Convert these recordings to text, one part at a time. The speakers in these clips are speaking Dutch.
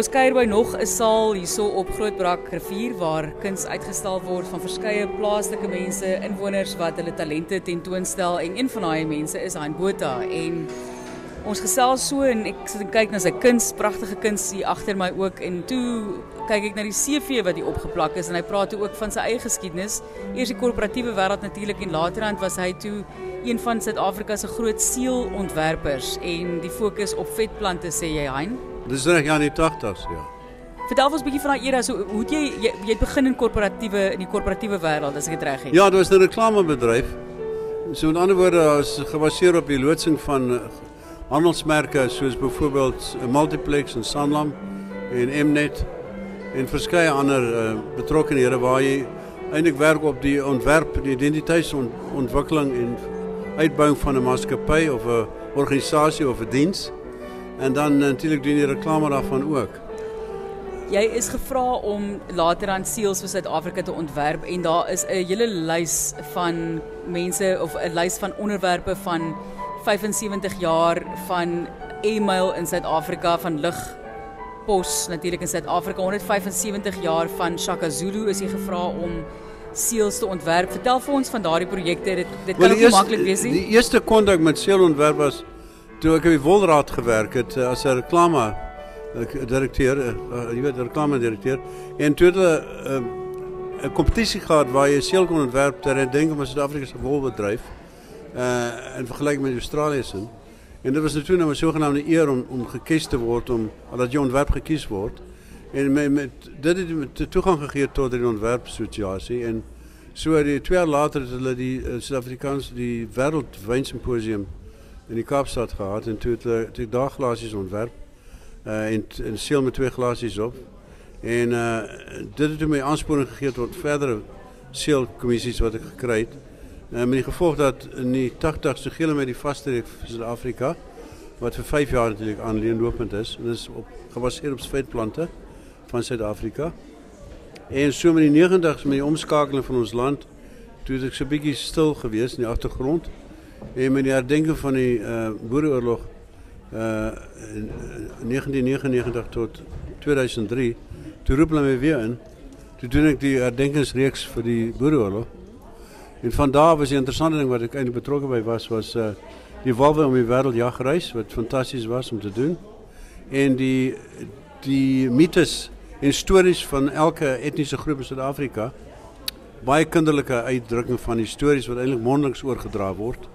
Ons kuier by nog 'n saal hierso op Grootbrak rivier waar kuns uitgestal word van verskeie plaaslike mense, inwoners wat hulle talente tentoonstel en een van daai mense is Hein Botha en ons gesels so en ek sit en kyk na sy kuns, pragtige kuns hier agter my ook en toe kyk ek na die CV wat hier opgeplak is en hy praat ook van sy eie geskiedenis. Eers die korporatiewe wêreld natuurlik en laterand was hy toe een van Suid-Afrika se groot seelontwerpers en die fokus op vetplante sê jy Hein. Dis reg ja in die 80s, ja. Vertel ons 'n bietjie van daai era. So hoe het jy jy, jy het begin in korporatiewe in die korporatiewe wêreld as ek dit reg het? Ja, dit was 'n reklamebedryf. So met ander woorde, is gebaseer op die loodsing van eh, handelsmerke soos byvoorbeeld 'n Multiplex en Sanlam en Mnet en verskeie ander uh, betrokkenhede waar jy eintlik werk op die ontwerp, die identiteitsontwikkeling en uitbouing van 'n maatskappy of 'n organisasie of 'n diens. En dan natuurlik doen jy reklame daarvan ook. Jy is gevra om later aan seels vir Suid-Afrika te ontwerp en daar is 'n hele lys van mense of 'n lys van onderwerpe van 75 jaar van e-mail in Suid-Afrika van lig pos natuurlik in Suid-Afrika 175 jaar van Shaka Zulu is jy gevra om seels te ontwerp. Vertel vir ons van daardie projekte. Dit dit kan well, maklik wees nie. Die eerste kontak met seelontwerp was toe ek by Wolraad gewerk het uh, as 'n reklame uh, direkteur, uh, jy weet direkteur en toe het hulle 'n uh, kompetisie gehad waar jy seel kon ontwerp ter herdenking van Suid-Afrika se wolbedryf uh in vergelyking met Australië se. En dit was natuurlik nou 'n sogenaamde eer om om gekies te word om dat jy ontwerp gekies word. En met, dit het met toegang gegee tot die ontwerpsituasie en so die twee jaar later het die Suid-Afrikaanse die wêreldwynsimposium in die Kaapstad gehad. En toen eh, ik daar ontwerp. Uh, in, met twee glaasjes op. En uh, dit heeft mij aansporing gegeven tot verdere sealcommissies. wat ik gekregen heb. Uh, met gevolg dat in die 80ste kilometer met die vaste van Zuid-Afrika. Wat voor vijf jaar natuurlijk aanleenlopend is. En dat is op, gebaseerd op zweetplanten van Zuid-Afrika. En zo met die 90 met die omschakeling van ons land. Toen is ik zo'n beetje stil geweest in de achtergrond. Eh, en mijn herdenking van die uh, boerenoorlog uh, 1999 tot 2003. Toen roepen we weer in. Toen doe ik die herdenkingsreeks voor die boerenoorlog. En vandaar was een interessante ding wat ik eigenlijk betrokken bij was, was eh, die walwe om die wereldjachtreis, wat fantastisch was om te doen. En die, die mythes en van elke etnische groep in Zuid-Afrika, bij kinderlijke uitdrukking van die stories wat eigenlijk mondelijks gedraaid wordt.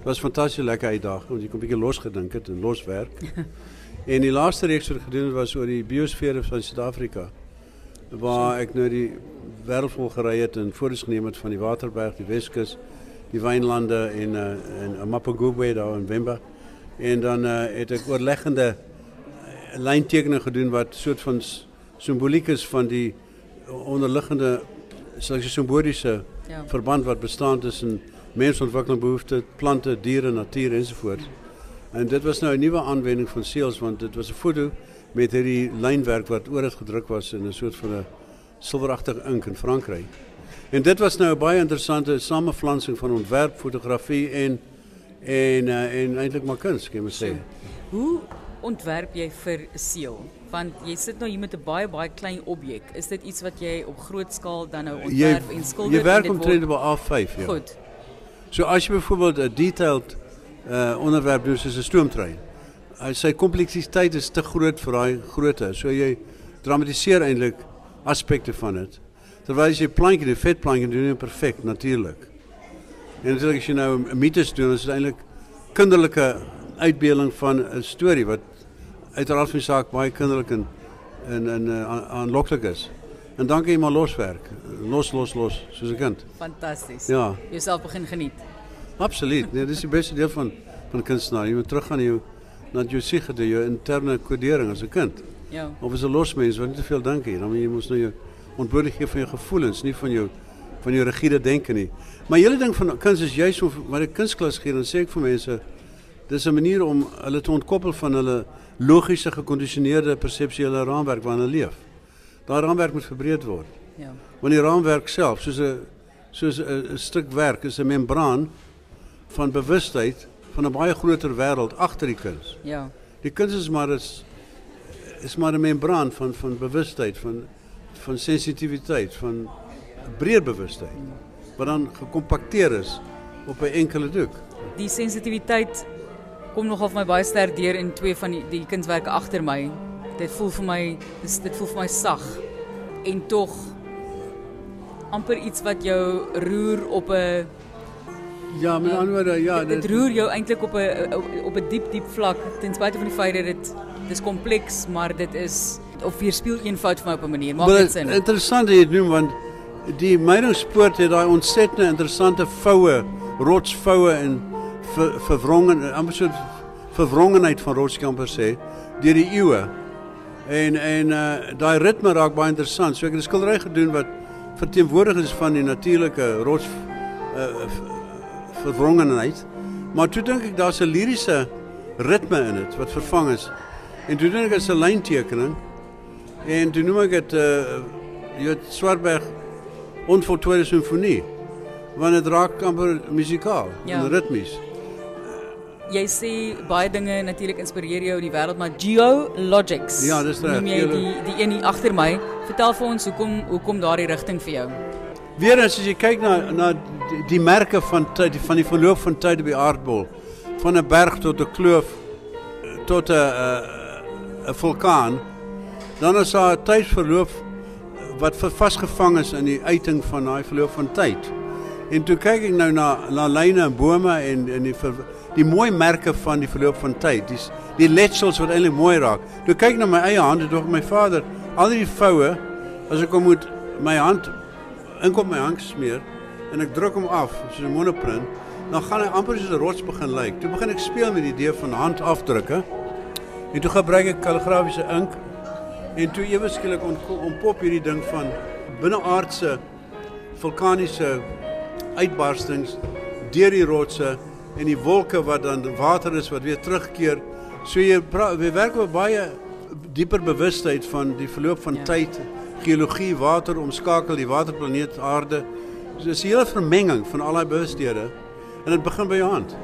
Dit was fantasties lekker uitdaging want jy kon 'n bietjie los gedink het en los werk. en die laaste reeks wat gedoen het was oor die biosfeer van Suid-Afrika waar ek nou die wêreldvol gery het en foto's geneem het van die Waterberg, die Weskus, die wynlande en uh, en Mapagubwe daar in Wemba. En dan uh, het ek oorleggende lyntekeninge gedoen wat soort van simboliek is van die onderliggende simboliese ja. verband wat bestaan tussen mensontwikkelingsbehoeftes, plante, diere, natuur ensovoorts. En dit was nou 'n nuwe aanwending van seels want dit was 'n foto met hierdie lynwerk wat oor dit gedruk was in 'n soort van 'n silweragtige ink in Frankryk. En dit was nou 'n baie interessante samevlansing van ontwerp, fotografie en en uh, en eintlik maar kuns, kan jy sê. Hoe ontwerp jy vir seel? Want jy sit nou hier met 'n baie baie klein objek. Is dit iets wat jy op groot skaal dan nou ontwerp jy, en skilder? Jy werk omtrent op A5, ja. Goed. So as jy byvoorbeeld 'n detailed uh onderwerp doen soos 'n stoomtrein. Uh, sy kompleksiteit is te groot vir daai grootte. So jy dramatiseer eintlik aspekte van dit. Terwyl jy plankie, die vetplankie doen jy perfek natuurlik. En natuurlik as jy nou 'n mites doen, is dit eintlik kinderlike uitbeelding van 'n storie wat uiteraard vir saak baie kinderlik en en en is. En dan kan jy maar loswerk. Los los los soos 'n kind. Fantasties. Ja. Jouself begin geniet. Absoluut. Nee, dis die beste deel van van kunstenaar. Jy moet terug aan jou na jou siege, jou interne kodering as 'n kind. Ja. Of as 'n losmens wat nie te veel nie. Dan moet mos nou ontbloot gee van jou gevoelens, nie van jou van jou rigiede denke nie. Maar hele ding van kuns is juist om wat ek kunsklas gee, dan sê ek vir mense dis 'n manier om hulle te ontkoppel van hulle logiese gekondisioneerde perseptuele raamwerk waarin hulle leef. Daardie raamwerk moet verbreed word. Ja. Want die raamwerk self, soos 'n soos 'n stuk werk, is 'n membraan van bewustheid van 'n baie groter wêreld agter die kuns. Ja. Die kuns is maar is is maar 'n membraan van van bewustheid, van van sensitiwiteit, van breër bewustheid wat dan gekompakteer is op 'n enkele doek. Die sensitiwiteit kom nogal vir my baie sterk deur in twee van die, die kunswerke agter my. Dit voel vir my dis dit voel vir my sag en tog amper iets wat jou roer op 'n Ja, met ander woorde, ja, dit, dit roer jou eintlik op 'n op 'n diep diep vlak ten spyte van die feit dat dit dis kompleks, maar dit is of weerspieël eenvoud vir my op 'n manier. Maak dit sin. Interessant dat jy dit noem want die Meiringspoort het daai ontsettende interessante voue, rotsvoue en ver, verwrongen amper so verwrongenheid van rots kan amper sê deur die eeue. En en uh daai ritme raak baie interessant. So ek het 'n skildery gedoen wat verteenwoordiging is van die natuurlike rots uh verwrongenheid. Maar toe dink ek daar's 'n liriese ritme in dit wat vervang is. En toe dink ek is 'n lyntekening en toe noem ek dit uh jy weet Swartberg onvoltooide simfonie. Want dit raak amper musikaal Ja. en ritmies. Jy sê baie dinge natuurlik inspireer jou in die wêreld, maar Geologics. Ja, dis reg, Noem jy die die een hier agter my. Vertel vir ons hoekom hoekom daardie rigting vir jou. Weerens as jy kyk na na die, die merke van tyd van die verloop van tyd op die aardbol, van 'n berg tot 'n kloof eh, tot 'n 'n 'n vulkaan, dan is daar 'n tydsverloop wat vasgevang is in die uiting van daai verloop van tyd. En toe kyk ek nou na na lyne en bome en en die die mooi merke van die verloop van tyd. Dis die letsels wat mooi raak. Toe kyk ek na my eie hande, toe ek my vader, al die voue as ek hom moet my hand ink op my hand smeer en ek druk hom af soos 'n monoprint, dan gaan hy amper soos 'n rots begin lyk. Toe begin ek speel met die idee van handafdrukke. En toe gebruik ek kalligrafiese ink en toe ewe skielik ontpop hierdie ding van binneaardse vulkaniese uitbarstings deur die rotse en die wolke wat dan water is wat weer terugkeer. So jy pra- jy werk op baie dieper bewustheid van die verloop van Ja. tyd, geologie, water omskakel die waterplaneet aarde. So dis 'n hele vermenging van al daai en dit begin by jou hand.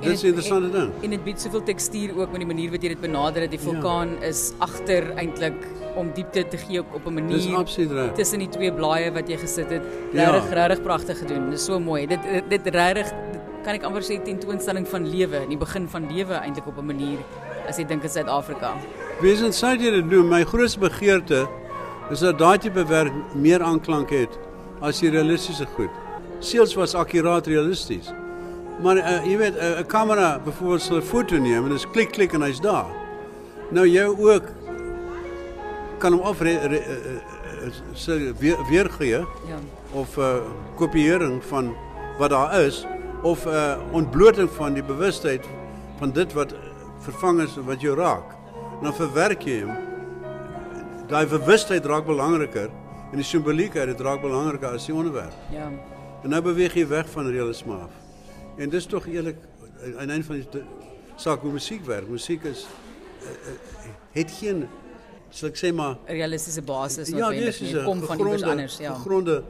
Dit is interessante ding. En dit bied soveel tekstuur ook met die manier wat jy dit benader dat die vulkaan is agter eintlik om diepte te gee op, op 'n manier tussen die twee blaaie wat jy gesit het. Ja. Regtig regtig pragtig gedoen. Dis so mooi. Dit dit, regtig kan ek amper sê tentoonstelling van lewe, die begin van lewe eintlik op 'n manier as jy dink aan Suid-Afrika. Wees sou jy dit doen, my grootste begeerte is dat daai tipe werk meer aanklank het as die realistiese goed. Seels was akkuraat realisties. Maar uh, jy weet 'n uh, kamera byvoorbeeld sal 'n foto neem en dit is klik klik en hy's daar. Nou jou ook kan hom af re, re, uh, uh, sê weer Ja. of 'n uh, kopiëring van wat daar is of ontbloting van die bewustheid van dit wat vervang is wat jou raak. En dan verwerk jy hom. Daai bewustheid raak belangriker en die simboliek uit dit raak belangriker as die onderwerp. Ja. En nou beweeg jy weg van realisme af. En dis tog eerlik aan die einde van die te- saak hoe musiek werk. Musiek is uh, uh, het geen sal ek sê maar Realistiese basis ja, dis is nie. 'n Kom van iewers gegronde- anders, ja. Gegronde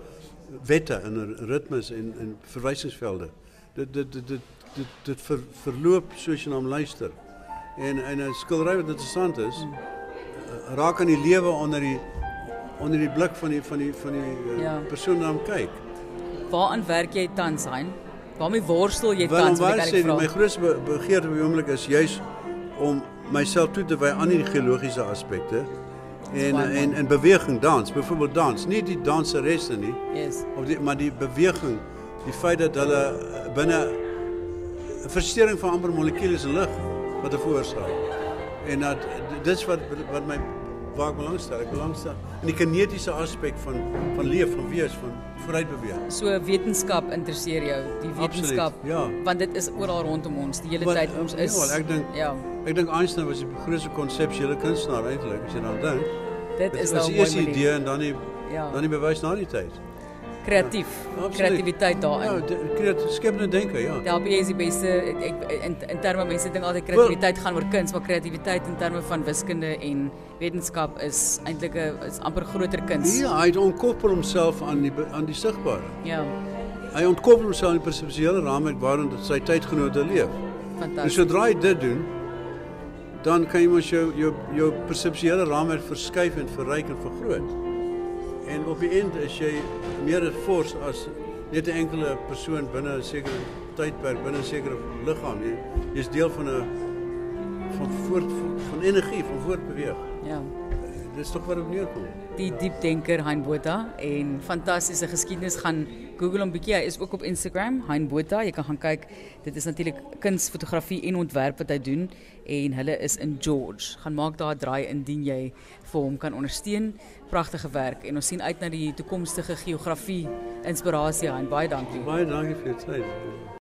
wette en ritmes en en verwysingsvelde. Dit dit dit dit dit, dit ver, verloop soos jy na hom luister. En en 'n skildery wat interessant is, mm. raak aan die lewe onder die onder die blik van die van die van die Ja. persoon na hom kyk. Waaraan werk jy tans, Hein? Waarmee worstel tans my eigenlijk vra? grootste be begeerte op oomblik is juis om myself toe te wy aan die geologiese aspekte en en en beweging dans, byvoorbeeld dans, nie die danseresse nie, Yes. of die maar die beweging, die feit dat hulle eh, binne 'n versteuring van amper molekules in lig wat 'n veroorsaak. En dat dis wat wat my waar ek belangstel. Ek belangstel in die kinetiese aspek van van leef, van wees, van vooruitbeweeg. So wetenskap interesseer jou, die wetenskap. ja. Want dit is oral rondom ons die hele Wat- tyd. Ons ja, is wel, ek dink- ja, Ek dink Einstein was die grootste konseptuele kunstenaar eintlik, as jy nou dink. dit is nou 'n eerste idee en dan die Ja. dan die bewys na die tyd. Absoluut. Kreatiwiteit Ja, daarin. creat- skepende denke, ja. Daar is die beste ek, in in terme mense dink altyd kreatiwiteit gaan oor kuns, maar kreatiwiteit in terme van wiskunde en wetenskap is eintlik 'n is amper groter kuns. Ja, hy het ontkoppel homself aan die aan die sigbare. Ja. Hy ontkoppel homself aan die perseptuele raamwerk waarin sy tydgenote leef. En Fantasties. sodra hy dit doen, dan kan jy mos jou jou jou perseptuele raamwerk verskuif en verryk en vergroot. En op die eind is jy meer 'n force as net 'n enkele persoon binne 'n sekere tydperk, binne 'n sekere liggaam. Jy jy's deel van 'n van voort van energie, van voortbeweeg. Ja. Dis tog wat op neerkom. Die diepdenker Hein Botha en fantastiese geskiedenis gaan Google hom bietjie. Hy is ook op Instagram, Hein Botha. Jy kan gaan kyk. Dit is natuurlik kunsfotografie en ontwerp wat hy doen en hulle is in George. Gaan maak daar 'n draai indien jy vir hom kan ondersteun. Pragtige werk en ons sien uit na die toekomstige geografie inspirasie Hein. Baie dankie. Baie dankie vir jou tyd.